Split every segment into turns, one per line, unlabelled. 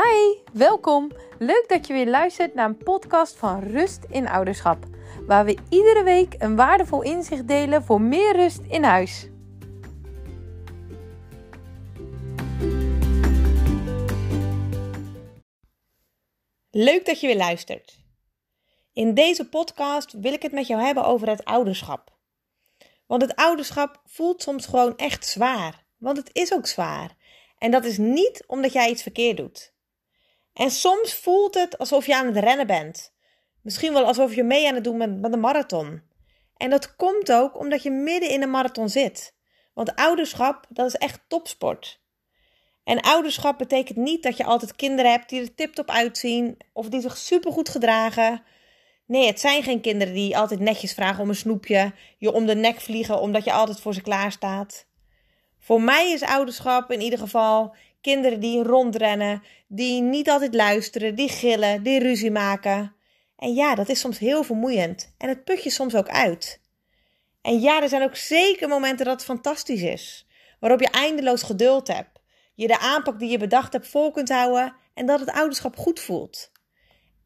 Hi, welkom. Leuk dat je weer luistert naar een podcast van Rust in Ouderschap, waar we iedere week een waardevol inzicht delen voor meer rust in huis.
Leuk dat je weer luistert. In deze podcast wil ik het met jou hebben over het ouderschap. Want het ouderschap voelt soms gewoon echt zwaar. Want het is ook zwaar. En dat is niet omdat jij iets verkeerd doet. En soms voelt het alsof je aan het rennen bent. Misschien wel alsof je mee aan het doen bent met een marathon. En dat komt ook omdat je midden in een marathon zit. Want ouderschap, dat is echt topsport. En ouderschap betekent niet dat je altijd kinderen hebt die er tiptop uitzien of die zich supergoed gedragen. Nee, het zijn geen kinderen die altijd netjes vragen om een snoepje, je om de nek vliegen omdat je altijd voor ze klaar staat. Voor mij is ouderschap in ieder geval kinderen die rondrennen, die niet altijd luisteren, die gillen, die ruzie maken. En ja, dat is soms heel vermoeiend en het put je soms ook uit. En ja, er zijn ook zeker momenten dat het fantastisch is, waarop je eindeloos geduld hebt, je de aanpak die je bedacht hebt vol kunt houden en dat het ouderschap goed voelt.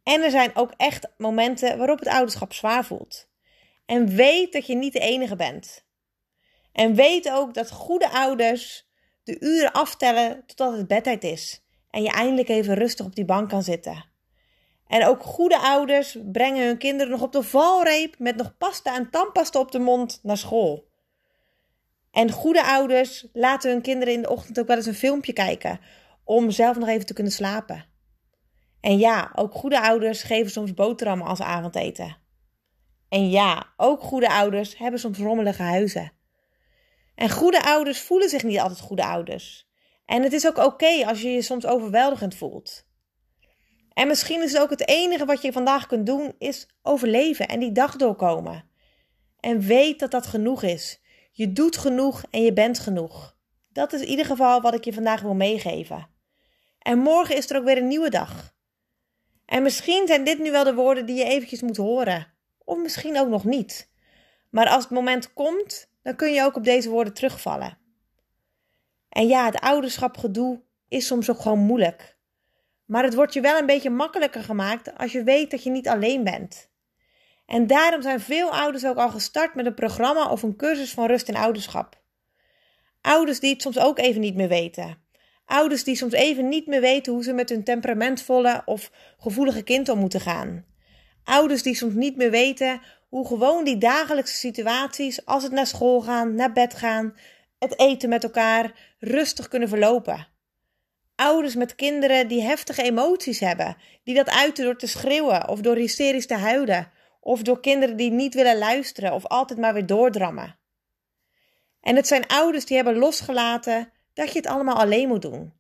En er zijn ook echt momenten waarop het ouderschap zwaar voelt. En weet dat je niet de enige bent. En weet ook dat goede ouders de uren aftellen totdat het bedtijd is. En je eindelijk even rustig op die bank kan zitten. En ook goede ouders brengen hun kinderen nog op de valreep met nog pasta en tandpasta op de mond naar school. En goede ouders laten hun kinderen in de ochtend ook wel eens een filmpje kijken om zelf nog even te kunnen slapen. En ja, ook goede ouders geven soms boterhammen als avondeten. En ja, ook goede ouders hebben soms rommelige huizen. En goede ouders voelen zich niet altijd goede ouders. En het is ook oké als je je soms overweldigend voelt. En misschien is het ook het enige wat je vandaag kunt doen, is overleven en die dag doorkomen. En weet dat dat genoeg is. Je doet genoeg en je bent genoeg. Dat is in ieder geval wat ik je vandaag wil meegeven. En morgen is er ook weer een nieuwe dag. En misschien zijn dit nu wel de woorden die je eventjes moet horen. Of misschien ook nog niet. Maar als het moment komt, dan kun je ook op deze woorden terugvallen. En ja, het ouderschapgedoe is soms ook gewoon moeilijk. Maar het wordt je wel een beetje makkelijker gemaakt als je weet dat je niet alleen bent. En daarom zijn veel ouders ook al gestart met een programma of een cursus van rust en ouderschap. Ouders die het soms ook even niet meer weten. Ouders die soms even niet meer weten hoe ze met hun temperamentvolle of gevoelige kind om moeten gaan. Ouders die soms niet meer weten hoe gewoon die dagelijkse situaties, als het naar school gaan, naar bed gaan, het eten met elkaar, rustig kunnen verlopen. Ouders met kinderen die heftige emoties hebben, die dat uiten door te schreeuwen of door hysterisch te huilen, of door kinderen die niet willen luisteren of altijd maar weer doordrammen. En het zijn ouders die hebben losgelaten dat je het allemaal alleen moet doen.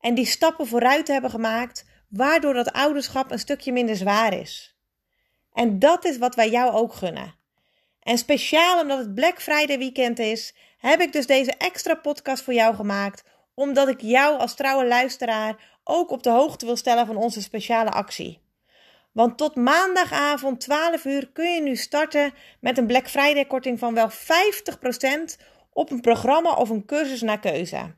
En die stappen vooruit hebben gemaakt, waardoor dat ouderschap een stukje minder zwaar is. En dat is wat wij jou ook gunnen. En speciaal omdat het Black Friday weekend is, heb ik dus deze extra podcast voor jou gemaakt, omdat ik jou als trouwe luisteraar ook op de hoogte wil stellen van onze speciale actie. Want tot maandagavond 12 uur kun je nu starten met een Black Friday korting van wel 50% op een programma of een cursus naar keuze.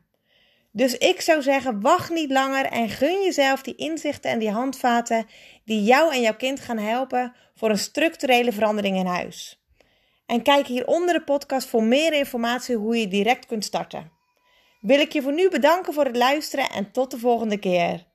Dus ik zou zeggen, wacht niet langer en gun jezelf die inzichten en die handvaten die jou en jouw kind gaan helpen voor een structurele verandering in huis. En kijk hier onder de podcast voor meer informatie hoe je direct kunt starten. Wil ik je voor nu bedanken voor het luisteren en tot de volgende keer.